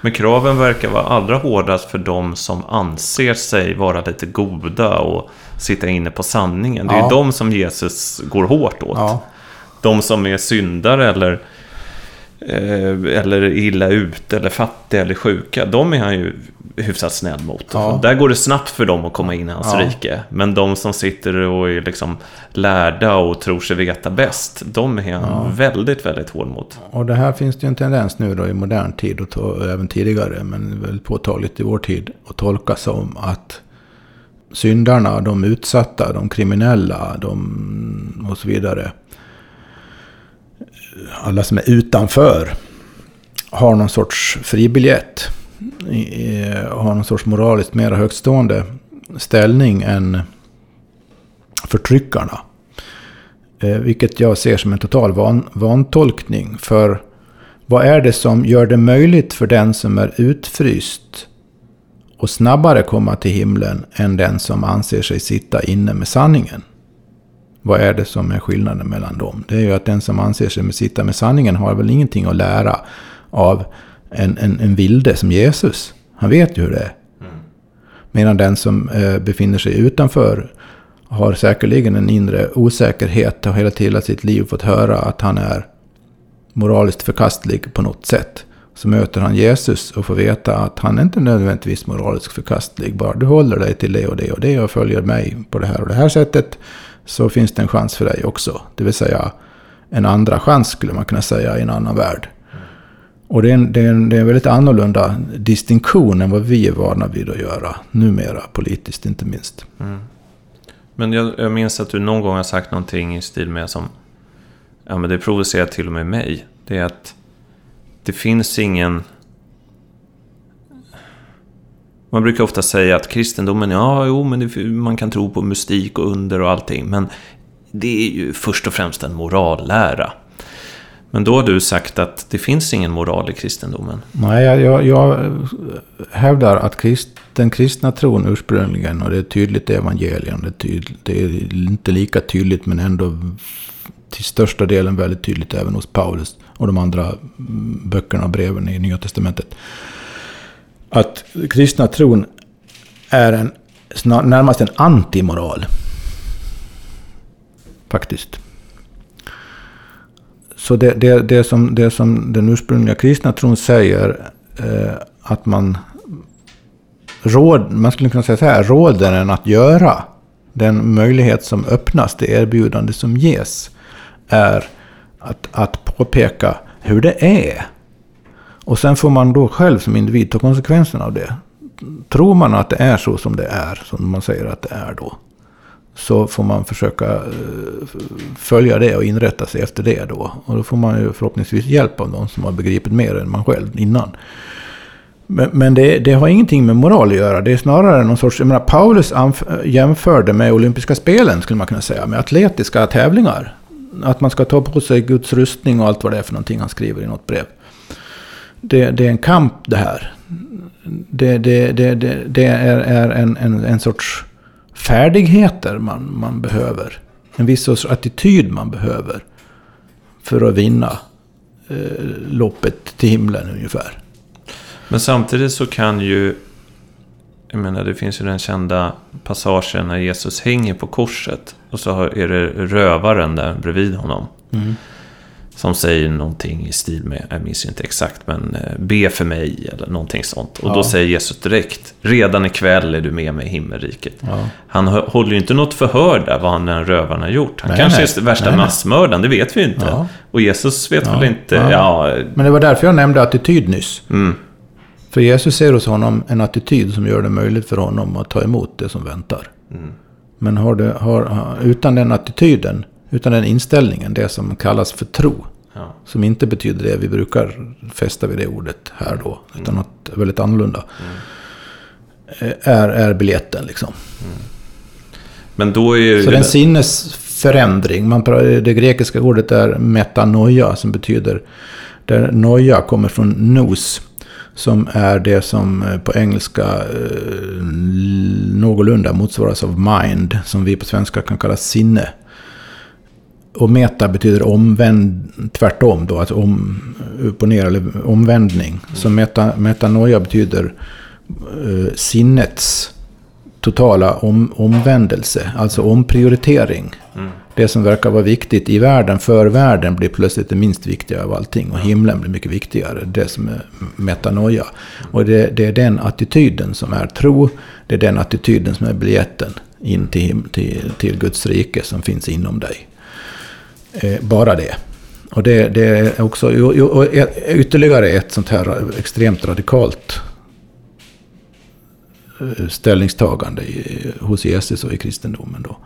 Men kraven verkar vara allra hårdast för de som anser sig vara lite goda och sitta inne på sanningen. Det är ja. ju de som Jesus går hårt åt. Ja. De som är syndare eller, eller illa ute eller fattiga eller sjuka. De är han ju hyfsat snäll mot. Ja. Där går det snabbt för dem att komma in i hans ja. rike. Men de som sitter och är liksom lärda och tror sig veta bäst, de är han ja. väldigt, väldigt hård mot. Och det här finns det ju en tendens nu då i modern tid, och även tidigare, men väldigt påtagligt i vår tid, att tolka som att syndarna, de utsatta, de kriminella, de och så vidare. Alla som är utanför har någon sorts fribiljett har någon sorts moraliskt mer högstående ställning än förtryckarna. Eh, vilket jag ser som en total van, vantolkning. För vad är det som gör det möjligt för den som är utfryst och snabbare komma till himlen än den som anser sig sitta inne med sanningen? Vad är det som är skillnaden mellan dem? Det är ju att den som anser sig sitta med sanningen har väl ingenting att lära av en, en, en vilde som Jesus. Han vet ju hur det är. Mm. Medan den som eh, befinner sig utanför har säkerligen en inre osäkerhet och hela, hela sitt liv fått höra att han är moraliskt förkastlig på något sätt. Så möter han Jesus och får veta att han är inte nödvändigtvis moraliskt förkastlig. Bara du håller dig till det och det och det och följer mig på det här och det här sättet så finns det en chans för dig också. Det vill säga en andra chans skulle man kunna säga i en annan värld. Och det är, en, det, är en, det är en väldigt annorlunda distinktion än vad vi är vana vid att göra. Numera, politiskt inte minst. Mm. Men jag, jag minns att du någon gång har sagt någonting i stil med som... Ja, men det provocerar till och med mig. Det är att det finns ingen... Man brukar ofta säga att kristendomen, ja, jo, men det, man kan tro på mystik och under och allting. Men det är ju först och främst en morallära. Men då har du sagt att det finns ingen moral i kristendomen. Nej, jag, jag, jag hävdar att krist, den kristna tron ursprungligen, och det är tydligt i evangelien, det är, tydligt, det är inte lika tydligt men ändå till största delen väldigt tydligt även hos Paulus och de andra mm, böckerna och breven i Nya Testamentet. Att kristna tron är en, närmast en antimoral. Faktiskt. Så det, det, det, som, det som den ursprungliga kristna tron säger, eh, att man råd, man skulle kunna säga så här, råder en att göra. Den möjlighet som öppnas, det erbjudande som ges, är att, att påpeka hur det är. Och sen får man då själv som individ ta konsekvenserna av det. Tror man att det är så som det är, som man säger att det är då, så får man försöka eh, följa det och inrätta sig efter det då. Och då får man ju förhoppningsvis hjälp av någon som har begripit mer än man själv innan. Men, men det, det, har ingenting med moral att göra. Det är snarare någon sorts... Jag menar, Paulus jämförde med olympiska spelen, skulle man kunna säga, med atletiska tävlingar. Att man ska ta på sig Guds rustning och allt vad det är för någonting han skriver i något brev. Det, det är en kamp det här. Det, det, det, det är, är en, en, en sorts färdigheter man, man behöver. En viss sorts attityd man behöver. För att vinna eh, loppet till himlen ungefär. Men samtidigt så kan ju... Jag menar, det finns ju den kända passagen när Jesus hänger på korset. Och så är det rövaren där bredvid honom. Mm. Som säger någonting i stil med, jag minns inte exakt, men eh, be för mig eller någonting sånt. Och ja. då säger Jesus direkt, redan ikväll är du med mig i himmelriket. Ja. Han håller ju inte något förhör där vad han den rövaren har gjort. Han nej, kanske nej. är värsta nej, massmördaren, det vet vi inte. Ja. Och Jesus vet väl inte, ja. Men det var därför jag nämnde attityd nyss. Mm. För Jesus ser hos honom en attityd som gör det möjligt för honom att ta emot det som väntar. Mm. Men har du, har, utan den attityden utan den inställningen, det som kallas för tro. Ja. Som inte betyder det vi brukar fästa vid det ordet här då. Utan mm. något väldigt annorlunda. Mm. Är, är biljetten liksom. Mm. Men då är Så det en sinnesförändring. Man, det grekiska ordet är metanoia som betyder. Där noia kommer från nos. Som är det som eh, på engelska eh, någorlunda motsvaras av mind. Som vi på svenska kan kalla sinne. Och meta betyder omvänd, tvärtom då, alltså om, upp och ner eller omvändning. Så meta, metanoia betyder eh, sinnets totala om, omvändelse, alltså omprioritering. Mm. Det som verkar vara viktigt i världen, för världen, blir plötsligt det minst viktiga av allting. Och himlen blir mycket viktigare. Det som är metanoia. Och det, det är den attityden som är tro. Det är den attityden som är biljetten in till, till, till Guds rike som finns inom dig. Eh, bara det. Och det, det är också ytterligare ett sånt här extremt radikalt eh, ställningstagande hos Jesus och i kristendomen. Då.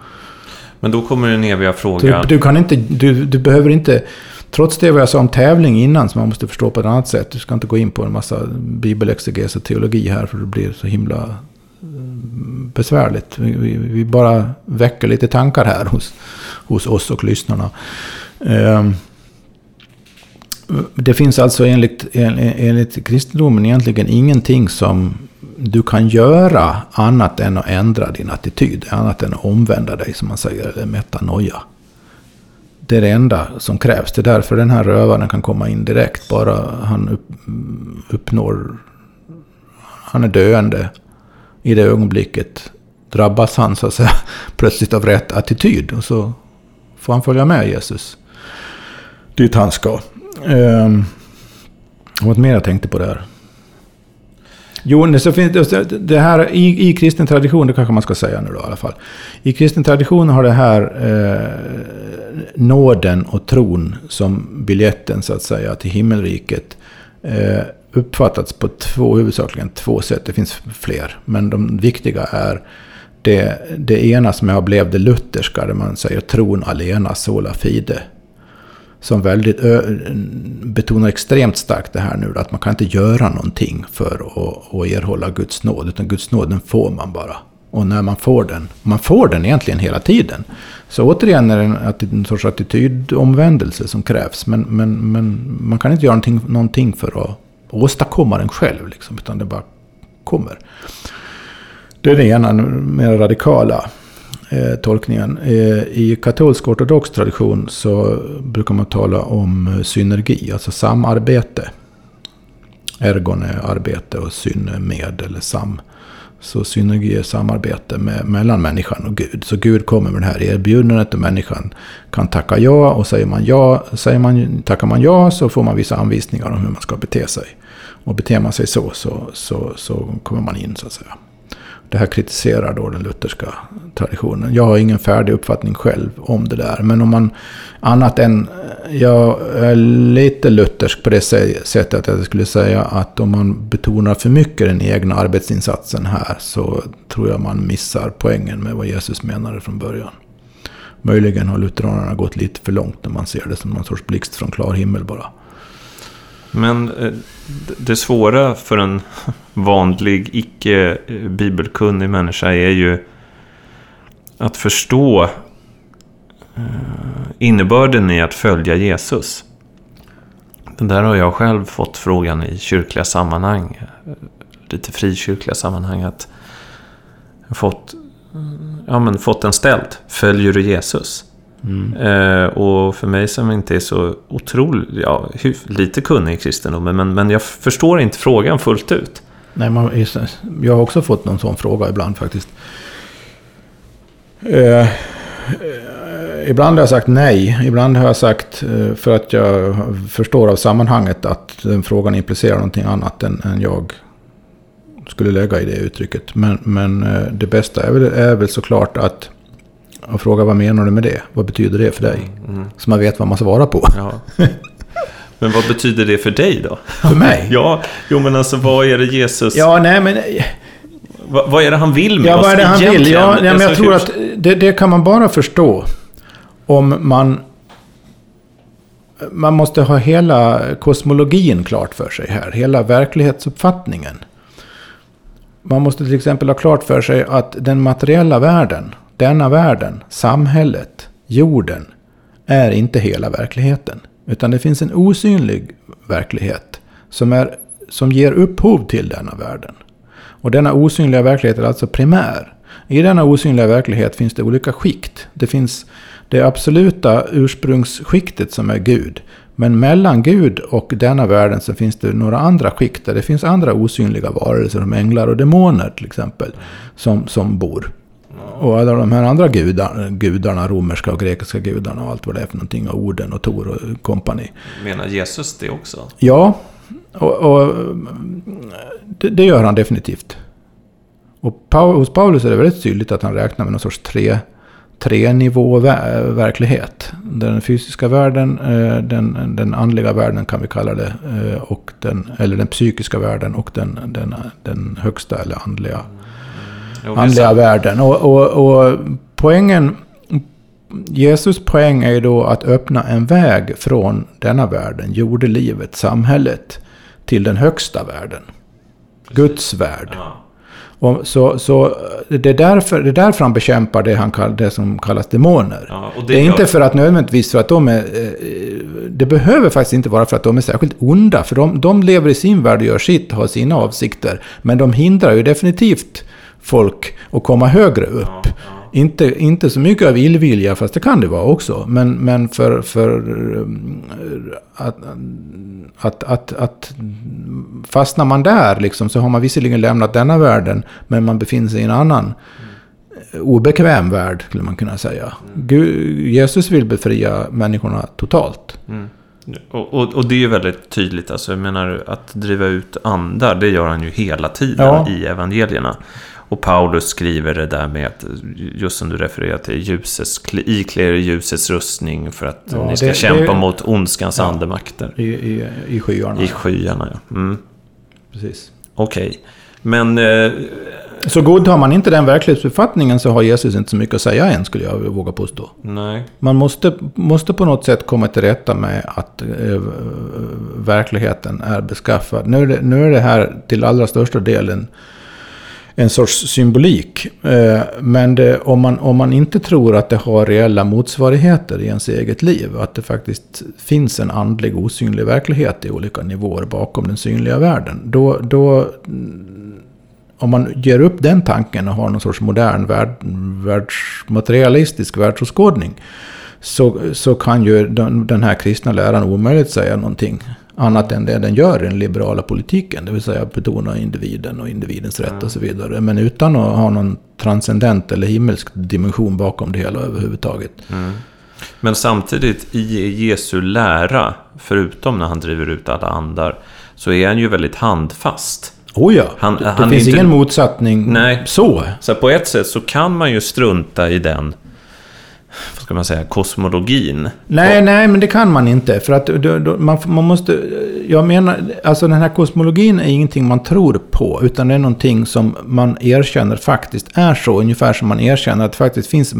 Men då kommer den eviga frågan. Du, du, kan inte, du, du behöver inte, trots det vad jag sa om tävling innan, som man måste förstå på ett annat sätt. Du ska inte gå in på en massa bibelexeges och teologi här, för det blir så himla eh, besvärligt. Vi, vi, vi bara väcker lite tankar här hos, hos oss och lyssnarna. Ehm, det finns alltså enligt, enligt kristendomen egentligen ingenting som du kan göra annat än att ändra din attityd. Annat än att omvända dig, som man säger, eller metanoia. Det är det enda som krävs. Det är därför den här rövaren kan komma in direkt. Bara han upp, uppnår... Han är döende. I det ögonblicket drabbas han så att säga plötsligt av rätt attityd. Och så får han följa med Jesus. Dit han ska. Eh, vad mer jag tänkte på där? Jo, så finns det, det här i, i kristen tradition, det kanske man ska säga nu då i alla fall. I kristen tradition har det här eh, nåden och tron som biljetten så att säga till himmelriket eh, uppfattats på två, huvudsakligen två sätt. Det finns fler, men de viktiga är det, det ena som jag blev det lutherska, där man säger tron alena, sola fide som väldigt betonar extremt starkt det här nu. Att man kan inte göra någonting för att, att erhålla Guds nåd. Utan Guds nåd den får man bara. Och när man får den, man får den egentligen hela tiden. Så återigen är det en, en sorts attitydomvändelse som krävs. Men, men, men man kan inte göra någonting, någonting för att åstadkomma den själv. Liksom, utan det bara kommer. Det är det ena, mer radikala eh, tolkningen. Eh, I katolsk ortodox tradition så brukar man tala om eh, synergi, alltså samarbete. Ergon är arbete och syn är med eller sam. Så synergi är samarbete med, mellan människan och Gud. Så Gud kommer med det här erbjudandet och människan kan tacka ja. Och säger man ja, säger man, tackar man ja så får man vissa anvisningar om hur man ska bete sig. Och beter man sig så, så, så, så kommer man in så att säga. Det här kritiserar då den lutherska traditionen. Jag har ingen färdig uppfattning själv om det där. Men om man annat än... Eh, jag är lite luthersk på det sättet att jag skulle säga att om man betonar för mycket den egna arbetsinsatsen här så tror jag man missar poängen med vad Jesus menade från början. Möjligen har lutheranerna gått lite för långt när man ser det som någon sorts blixt från klar himmel bara. Men eh, det svåra för en vanlig, icke eh, bibelkunnig människa är ju att förstå eh, innebörden i att följa Jesus. Det där har jag själv fått frågan i kyrkliga sammanhang, lite frikyrkliga sammanhang, att jag fått, mm, ja, men fått den ställd. Följer du Jesus? Mm. Eh, och för mig som inte är så otroligt, ja, lite kunnig i kristendomen, men, men jag förstår inte frågan fullt ut. Nej, man, jag har också fått någon sån fråga ibland faktiskt. Eh, eh, ibland har jag sagt nej. Ibland har jag sagt, eh, för att jag förstår av sammanhanget att den frågan implicerar någonting annat än, än jag skulle lägga i det uttrycket. Men, men eh, det bästa är väl, är väl såklart att och fråga vad menar du med det? Vad betyder det för dig? Mm. mm. Så man vet vad man svarar på. Ja. Men vad betyder det för dig då? För mig? ja, jo men alltså vad är det Jesus... Ja, nej men... Vad, vad är det han vill med ja, oss vad är det han vill? Ja, nej, men jag alltså, tror att det, det kan man bara förstå om man... Man måste ha hela kosmologin klart för sig här. Hela verklighetsuppfattningen. Man måste till exempel ha klart för sig att den materiella världen denna världen, samhället, jorden, är inte hela verkligheten. Utan det finns en osynlig verklighet som är som ger upphov till denna världen. Och denna osynliga verklighet är alltså primär. I denna osynliga verklighet finns det olika skikt. Det finns det absoluta ursprungsskiktet som är Gud. Men mellan Gud och denna världen så finns det några andra skikt. Där det finns andra osynliga varelser som änglar och demoner till exempel. Som, som bor. Och alla de här andra gudarna, gudarna, romerska och grekiska gudarna och allt vad det är för någonting. Och orden och Tor och kompani. Menar Jesus det också? Ja, och, och det, det, gör han definitivt. Och hos Paulus är det väldigt tydligt att han räknar med någon sorts tre, tre nivå verklighet. Den fysiska världen, eh, den, den andliga världen kan vi kalla det. Eh, och den, eller den psykiska världen och den, den, den högsta eller andliga, mm. Andliga världen. Och, och, och poängen Jesus poäng är då att öppna en väg från denna världen, jordelivet, samhället, till den högsta världen. Guds värld. Ja. Och så, så det, är därför, det är därför han bekämpar det, han kall, det som kallas demoner. Ja, det, det, är inte för att nödvändigtvis för att de är... Eh, det behöver faktiskt inte vara för att de är särskilt onda. För de, de lever i sin värld och gör sitt har sina avsikter. Men de hindrar ju definitivt folk att komma högre upp. Ja, ja. Inte, inte så mycket av illvilja, fast det kan det vara också. Men, men för, för eh, att, att, att, att fastnar man där liksom, så har man visserligen lämnat denna världen, men man befinner sig i en annan obekväm värld, skulle man kunna säga. Gud, Jesus vill befria människorna totalt. Mm. Och, och, och, det är ju väldigt tydligt. Alltså, jag menar, att driva ut andar, det gör han ju hela tiden ja. i evangelierna. Och Paulus skriver det där med att, just som du refererar till, ljusets, iklä er ljusets rustning för att ja, ni ska det, kämpa det, mot ondskans ja, andemakter. I, i, I skyarna. I skyarna, ja. Mm. Precis. Okej. Okay. Men... Eh, så godtar man inte den verklighetsuppfattningen så har Jesus inte så mycket att säga än, skulle jag våga påstå. Nej. Man måste, måste på något sätt komma till rätta med att eh, verkligheten är beskaffad. Nu är, det, nu är det här till allra största delen en sorts symbolik. Eh, men det, om, man, om man inte tror att det har reella motsvarigheter i ens eget liv, att det faktiskt finns en andlig osynlig verklighet i olika nivåer bakom den synliga världen, då, då mm, om man ger upp den tanken och har någon sorts modern värld, världsmaterialistisk världsåskådning, så, så kan ju den, den här kristna läran omöjligt säga någonting annat än det den gör i den liberala politiken. Det vill säga betona individen och individens rätt och så vidare. Men utan att ha någon transcendent eller himmelsk dimension bakom det hela överhuvudtaget. Mm. Men samtidigt i Jesu lära, förutom när han driver ut alla andar, så är han ju väldigt handfast. Oh ja, han, det, han finns inte... ingen motsättning Nej. så. Så på ett sätt så kan man ju strunta i den vad ska man säga, kosmologin. Nej, och... nej, men det kan man inte. För att då, då, man, man måste, jag menar, alltså den här kosmologin är ingenting man tror på. Utan det är någonting som man erkänner faktiskt är så. Ungefär som man erkänner att det faktiskt finns,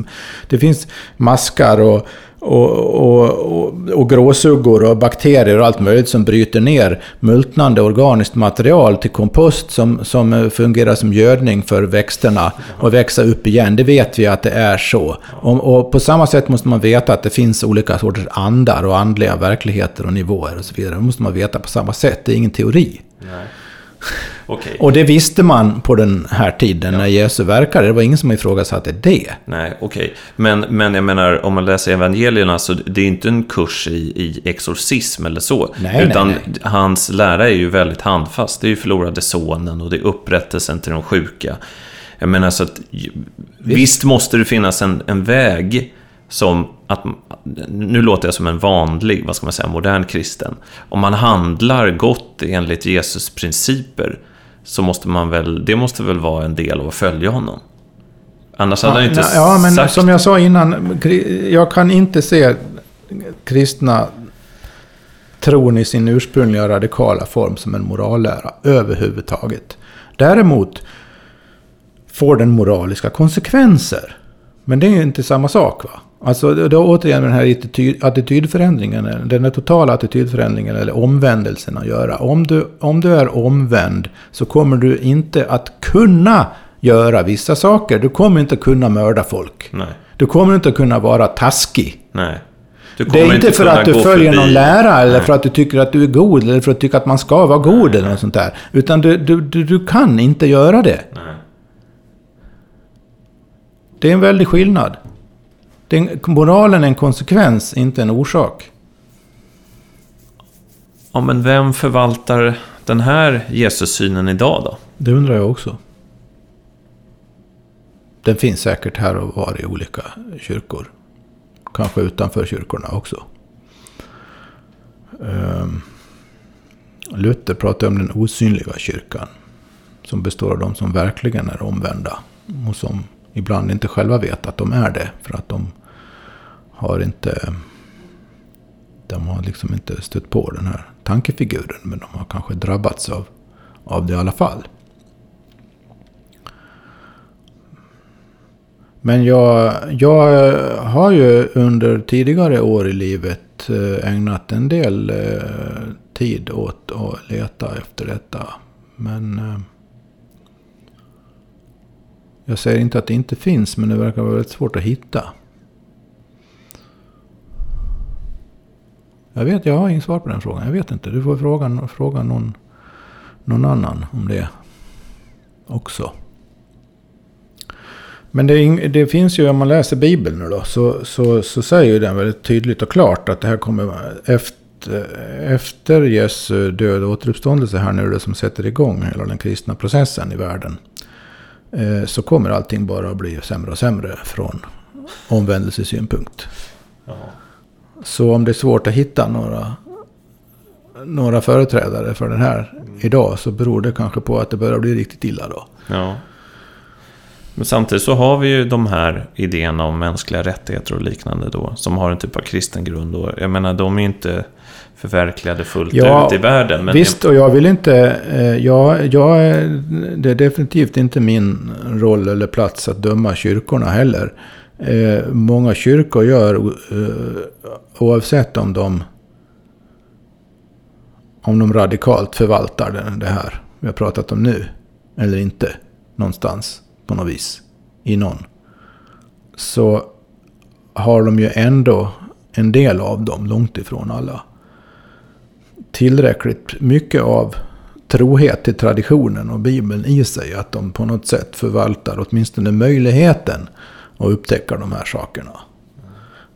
det finns maskar och och, och, och, och gråsuggor och bakterier och allt möjligt som bryter ner multnande organiskt material till kompost som, som fungerar som gödning för växterna och växa upp igen. Det vet vi att det är så. Och, och, på samma sätt måste man veta att det finns olika sorters andar och andliga verkligheter och nivåer och så vidare. Det måste man veta på samma sätt. Det är ingen teori. Nej. Okay. Och det visste man på den här tiden ja. när Jesus verkade. Det var ingen som ifrågasatte det. Nej, okej. Okay. Men, men jag menar, om man läser evangelierna så det är inte en kurs i, i exorcism eller så. Nej, utan nej, nej. hans lära är ju väldigt handfast. Det är ju förlorade sonen och det är upprättelsen till de sjuka. Jag menar så att visst, visst måste det finnas en, en väg som att, nu låter jag som en vanlig, vad ska man säga, modern kristen. Om man handlar gott enligt Jesus principer så måste man väl, det måste väl vara en del av att följa honom. Annars ja, hade han inte nej, Ja, men sagt... som jag sa innan, jag kan inte se kristna tron i sin ursprungliga radikala form som en morallära överhuvudtaget. Däremot får den moraliska konsekvenser. Men det är inte samma sak. va? Alltså det har återigen med den här attitydförändringen, den totala attitydförändringen eller omvändelsen att göra. Om du, om du är omvänd så kommer du inte att kunna göra vissa saker. Du kommer inte kunna mörda folk. Nej. Du kommer inte kunna vara taskig. Nej. Det är inte för att du följer förbi- någon lära eller Nej. för att du tycker att du är god eller för att du tycker att man ska vara god eller något sånt där. Utan du, du, du, du kan inte göra det. Nej. Det är en väldig skillnad. Det är en, moralen är en konsekvens, inte en orsak. Ja, men vem förvaltar den här Jesussynen idag då? Det undrar jag också. Den finns säkert här och var i olika kyrkor. Kanske utanför kyrkorna också. Ehm, Luther pratar om den osynliga kyrkan. Som består av de som verkligen är omvända. Och som ibland inte själva vet att de är det. För att de har inte... De har liksom inte stött på den här tankefiguren. Men de har kanske drabbats av, av det i alla fall. Men jag, jag har ju under tidigare år i livet eh, ägnat en del eh, tid åt att leta efter detta. Men eh, jag säger inte att det inte finns, men det verkar vara väldigt svårt att hitta. Jag vet, jag har inget svar på den frågan. Jag vet inte. Du får fråga, fråga någon, någon annan om det också. Men det, det finns ju, om man läser Bibeln nu då, så, så, så säger ju den väldigt tydligt och klart att det här kommer efter, efter Jesu död och återuppståndelse här nu, det som sätter igång hela den kristna processen i världen. Eh, så kommer allting bara att bli sämre och sämre från omvändelsesynpunkt. Ja. Så om det är svårt att hitta några, några företrädare för den här idag så beror det kanske på att det börjar bli riktigt illa då. Ja. Men samtidigt så har vi ju de här idéerna om mänskliga rättigheter och liknande då. Som har en typ av kristen grund. Och jag menar, de är inte förverkligade fullt Ja, ut i världen. Men Visst, och jag vill inte... Eh, jag, jag, det är definitivt inte min roll eller plats att döma kyrkorna heller. Eh, många kyrkor gör, eh, oavsett om de, om de radikalt förvaltar det, det här vi har pratat om nu, eller inte, någonstans på något vis, i någon. Så har de ju ändå en del av dem, långt ifrån alla tillräckligt mycket av trohet till traditionen och Bibeln i sig. Att de på något sätt förvaltar åtminstone möjligheten att upptäcka de här sakerna.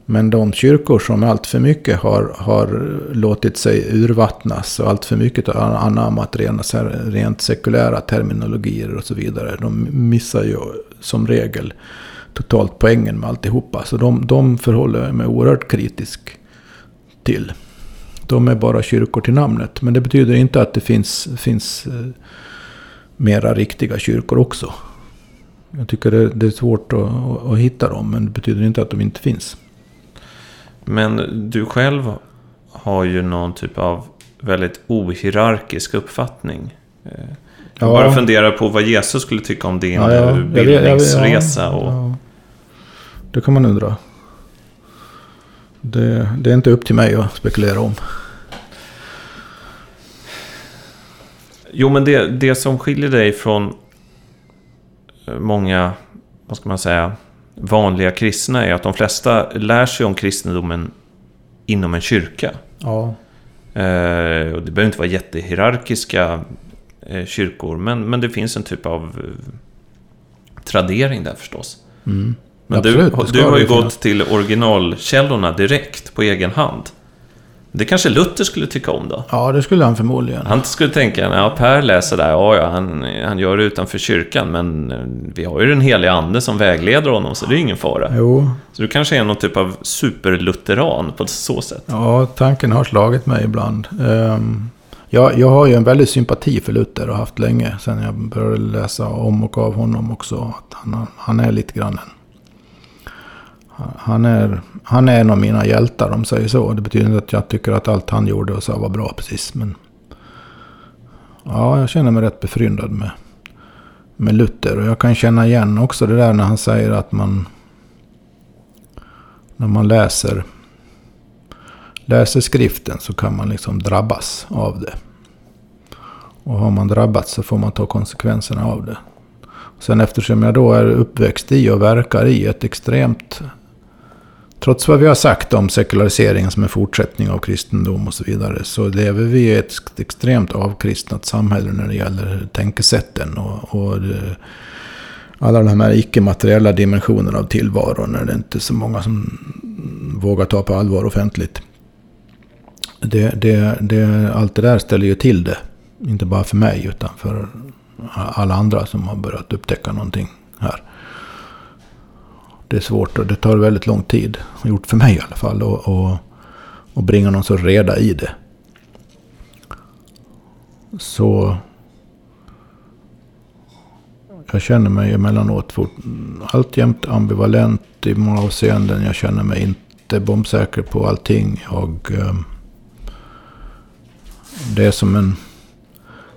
Men de kyrkor som allt för mycket har, har låtit sig urvattnas och allt för mycket har anammat rena, rent sekulära terminologier och så vidare. De missar ju som regel totalt poängen med alltihopa. Så de, de förhåller jag mig oerhört kritisk till. De är bara kyrkor till namnet. Men det betyder inte att det finns, finns eh, mera riktiga kyrkor också. Jag tycker det, det är svårt att, att, hitta dem. Men det betyder inte att de inte finns. Men du själv har ju någon typ av väldigt ohierarkisk uppfattning. Eh, Jag Ja. bara funderar på vad Jesus skulle tycka om din Ja, ja, eh, bildningsresa. och... ja. Det kan man undra. Det, det är inte upp till mig att spekulera om. Jo, men det, det som skiljer dig från eh, många, vad ska man säga, vanliga kristna är att de flesta lär sig om kristendomen inom en kyrka. Ja. Eh, och det behöver inte vara jättehierarkiska eh, kyrkor, men, men det finns en typ av eh, tradering där förstås. Mm. Men Absolut, du, du har ju finnas. gått till originalkällorna direkt på egen hand. Det kanske Luther skulle tycka om då? ja, det skulle han förmodligen. Han skulle tänka, ja Per läser där, ja, ja han, han gör det utanför kyrkan, men eh, vi har ju den heliga ande som vägleder honom, så det är ingen fara. Jo, Så du kanske är någon typ av superlutheran på så sätt. Ja, tanken har slagit mig ibland. Um, jag, jag har ju en väldig sympati för Luther och haft länge. Sen jag började läsa om och av honom också. Att han, han är lite grann en... Han är, han är en av mina hjältar om säger så. Det betyder inte att jag tycker att allt han gjorde och sa var bra precis. Men ja, jag känner mig rätt befryndad med, med Luther. Och jag kan känna igen också det där när han säger att man... När man läser läser skriften så kan man liksom drabbas av det. Och har man drabbats så får man ta konsekvenserna av det. Sen eftersom jag då är uppväxt i och verkar i ett extremt trots vad vi har sagt om sekulariseringen som en fortsättning av kristendom och så vidare, så lever vi i ett extremt avkristnat samhälle när det gäller tänkesätten och, och det, alla de här icke-materiella dimensionerna av tillvaron är det inte så många som vågar ta på allvar offentligt. Det, det, det, allt det där ställer ju till det. Inte bara för mig utan för alla andra som har börjat upptäcka någonting här. Det är svårt och det tar väldigt lång tid. Har gjort för mig i alla fall. Och, och, och bringa någon sorts reda i det. Så jag känner mig emellanåt fort, alltjämt ambivalent i många avseenden. Jag känner mig inte bombsäker på allting. Jag, ehm, det är som en,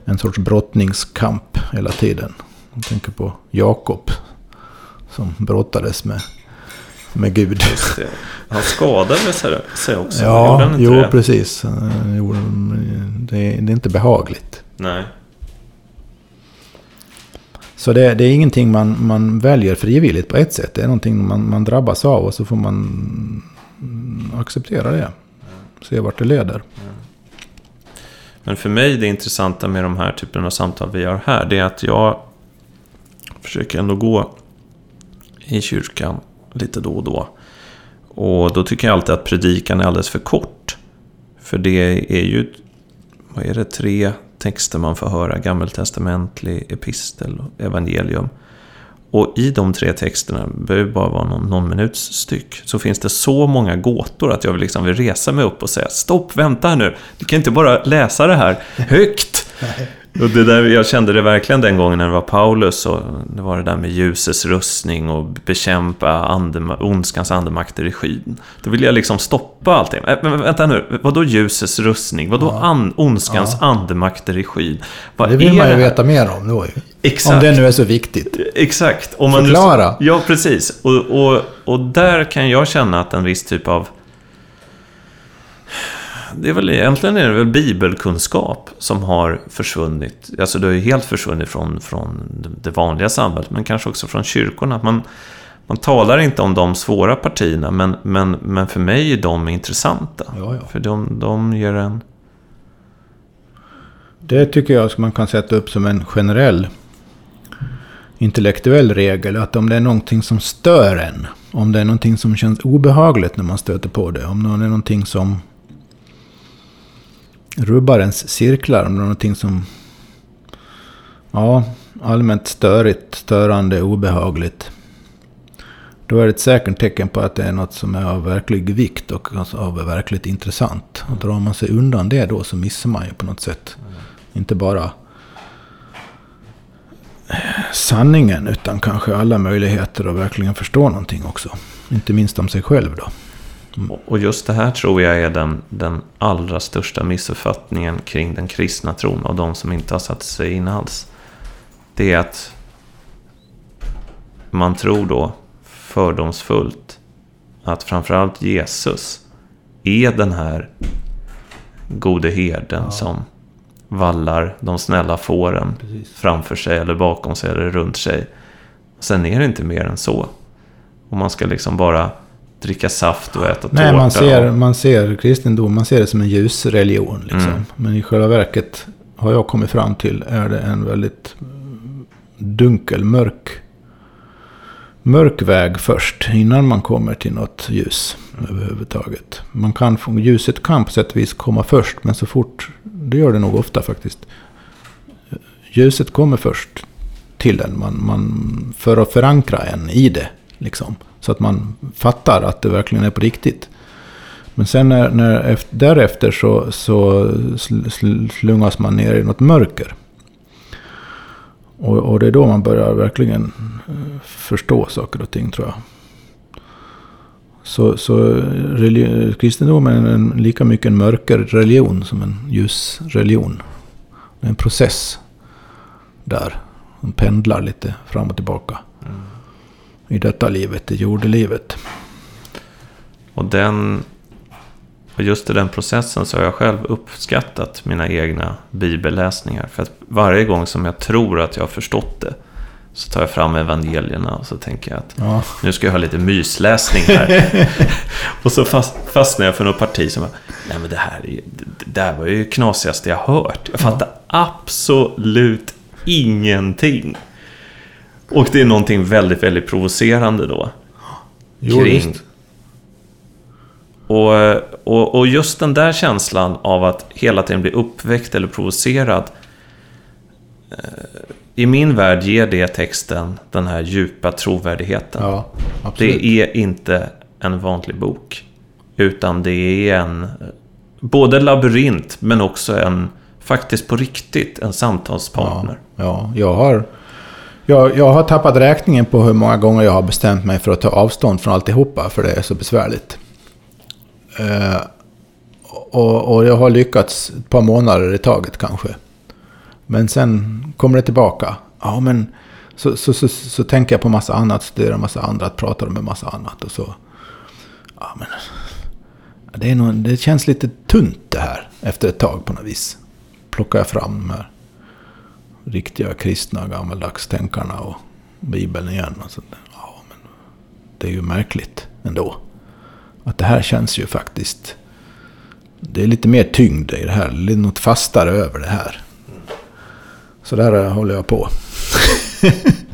en sorts brottningskamp hela tiden. Jag tänker på Jakob som brottades med, med Gud. Han skadade sig också. Ja, jo det? precis. Det är, det är inte behagligt. Nej. Så det, det, är ingenting man, man väljer frivilligt på ett sätt. Det är någonting man, man drabbas av och så får man acceptera det. Se vart det leder. Men för mig det intressanta med de här typen av samtal vi har här, det är att jag försöker ändå gå i kyrkan lite då och då. Och då tycker jag alltid att predikan är alldeles för kort. För det är ju, vad är det, tre texter man får höra. Gammeltestamentlig, epistel och evangelium. Och i de tre texterna, det behöver bara vara någon, någon minuts styck, så finns det så många gåtor att jag vill, liksom vill resa mig upp och säga stopp, vänta här nu, du kan inte bara läsa det här högt. Och det där, jag kände det verkligen den gången när det var Paulus och det var det där med ljusets rustning och bekämpa ande, ondskans andemakter i skyn. Då ville jag liksom stoppa allting. Äh, vänta nu, vad då ljusets rustning? Vad då ja. an, ondskans ja. andemakter i skyn? Vad det vill man ju veta mer om då ju. Exakt. Om det nu är så viktigt. Exakt. Om man Förklara. Nu, ja, precis. Och, och, och där kan jag känna att en viss typ av det är väl egentligen är det väl bibelkunskap som har försvunnit. Alltså det har ju helt försvunnit från, från det vanliga samhället, men kanske också från kyrkorna. Man, man talar inte om de svåra partierna, men, men, men för mig är de intressanta. Ja, ja. För de, de ger en... Det tycker jag man kan sätta upp som en generell intellektuell regel. Att om det är någonting som stör en, om det är någonting som känns obehagligt när man stöter på det, om det är någonting som rubbar ens cirklar. Om det är någonting som... Ja, allmänt störigt, störande, obehagligt. Då är det ett säkert tecken på att det är något som är av verklig vikt och alltså av verkligt intressant. Och drar man sig undan det då så missar man ju på något sätt. Mm. Inte bara sanningen utan kanske alla möjligheter att verkligen förstå någonting också. Inte minst om sig själv då. Mm. Och just det här tror jag är den, den allra största missuppfattningen kring den kristna tron av de som inte har satt sig in alls. Det är att man tror då fördomsfullt att framförallt Jesus är den här gode herden ja. som vallar de snälla fåren Precis. framför sig eller bakom sig eller runt sig. Sen är det inte mer än så. Och man ska liksom bara dricka saft och äta Nej, tårta. Man ser, man ser kristendom, man ser det som en ljusreligion. Liksom. Mm. Men i själva verket har jag kommit fram till är det en väldigt dunkel, mörk, mörk väg först. Innan man kommer till något ljus mm. överhuvudtaget. Man kan, ljuset kan på sätt och vis komma först. Men så fort, det gör det nog ofta faktiskt. Ljuset kommer först till en. Man, man, för att förankra en i det. Liksom. Så att man fattar att det verkligen är på riktigt. Men sen när, när därefter så, så slungas man ner i något mörker. Och, och, det är då man börjar verkligen eh, förstå saker och ting tror jag. Så, så kristendomen är en, lika mycket en mörkerreligion som en ljusreligion. Det är en process där. Den pendlar lite fram och tillbaka. Mm i detta livet, i jordelivet. Och den, och just i den processen så har jag själv uppskattat mina egna bibelläsningar. För att varje gång som jag tror att jag har förstått det, Så tar jag fram evangelierna och så tänker jag att Ja. nu ska jag ha lite mysläsning här. och så fast, fastnar jag för något parti som bara, nej men det här, är, ju- det, här var ju knasigaste jag hört. Jag fattar absolut ingenting. Och det är någonting väldigt, väldigt provocerande då. Jo, kring. Och, och, och just den där känslan av att hela tiden bli uppväckt eller provocerad. eh, I min värld ger det texten den här djupa trovärdigheten. Ja, det är inte en vanlig bok. Utan det är en både labyrint men också en faktiskt på riktigt en samtalspartner. Ja, jag har, jag, jag har tappat räkningen på hur många gånger jag har bestämt mig för att ta avstånd från alltihopa, för det är så besvärligt. Eh, och, och jag har lyckats ett par månader i taget kanske. Men sen kommer det tillbaka. Ja, men så, så, så, så tänker jag på massa annat, studerar massa annat, pratar med massa annat och så. Ja, men det, är nog, det känns lite tunt det här efter ett tag på något vis. Plockar jag fram de här riktiga kristna gammaldags tänkarna och Bibeln igen. Och sånt. Ja, men det är ju märkligt ändå. Att det här känns ju faktiskt... Det är lite mer tyngd i det här. Det är något fastare över det här. Så där håller jag på.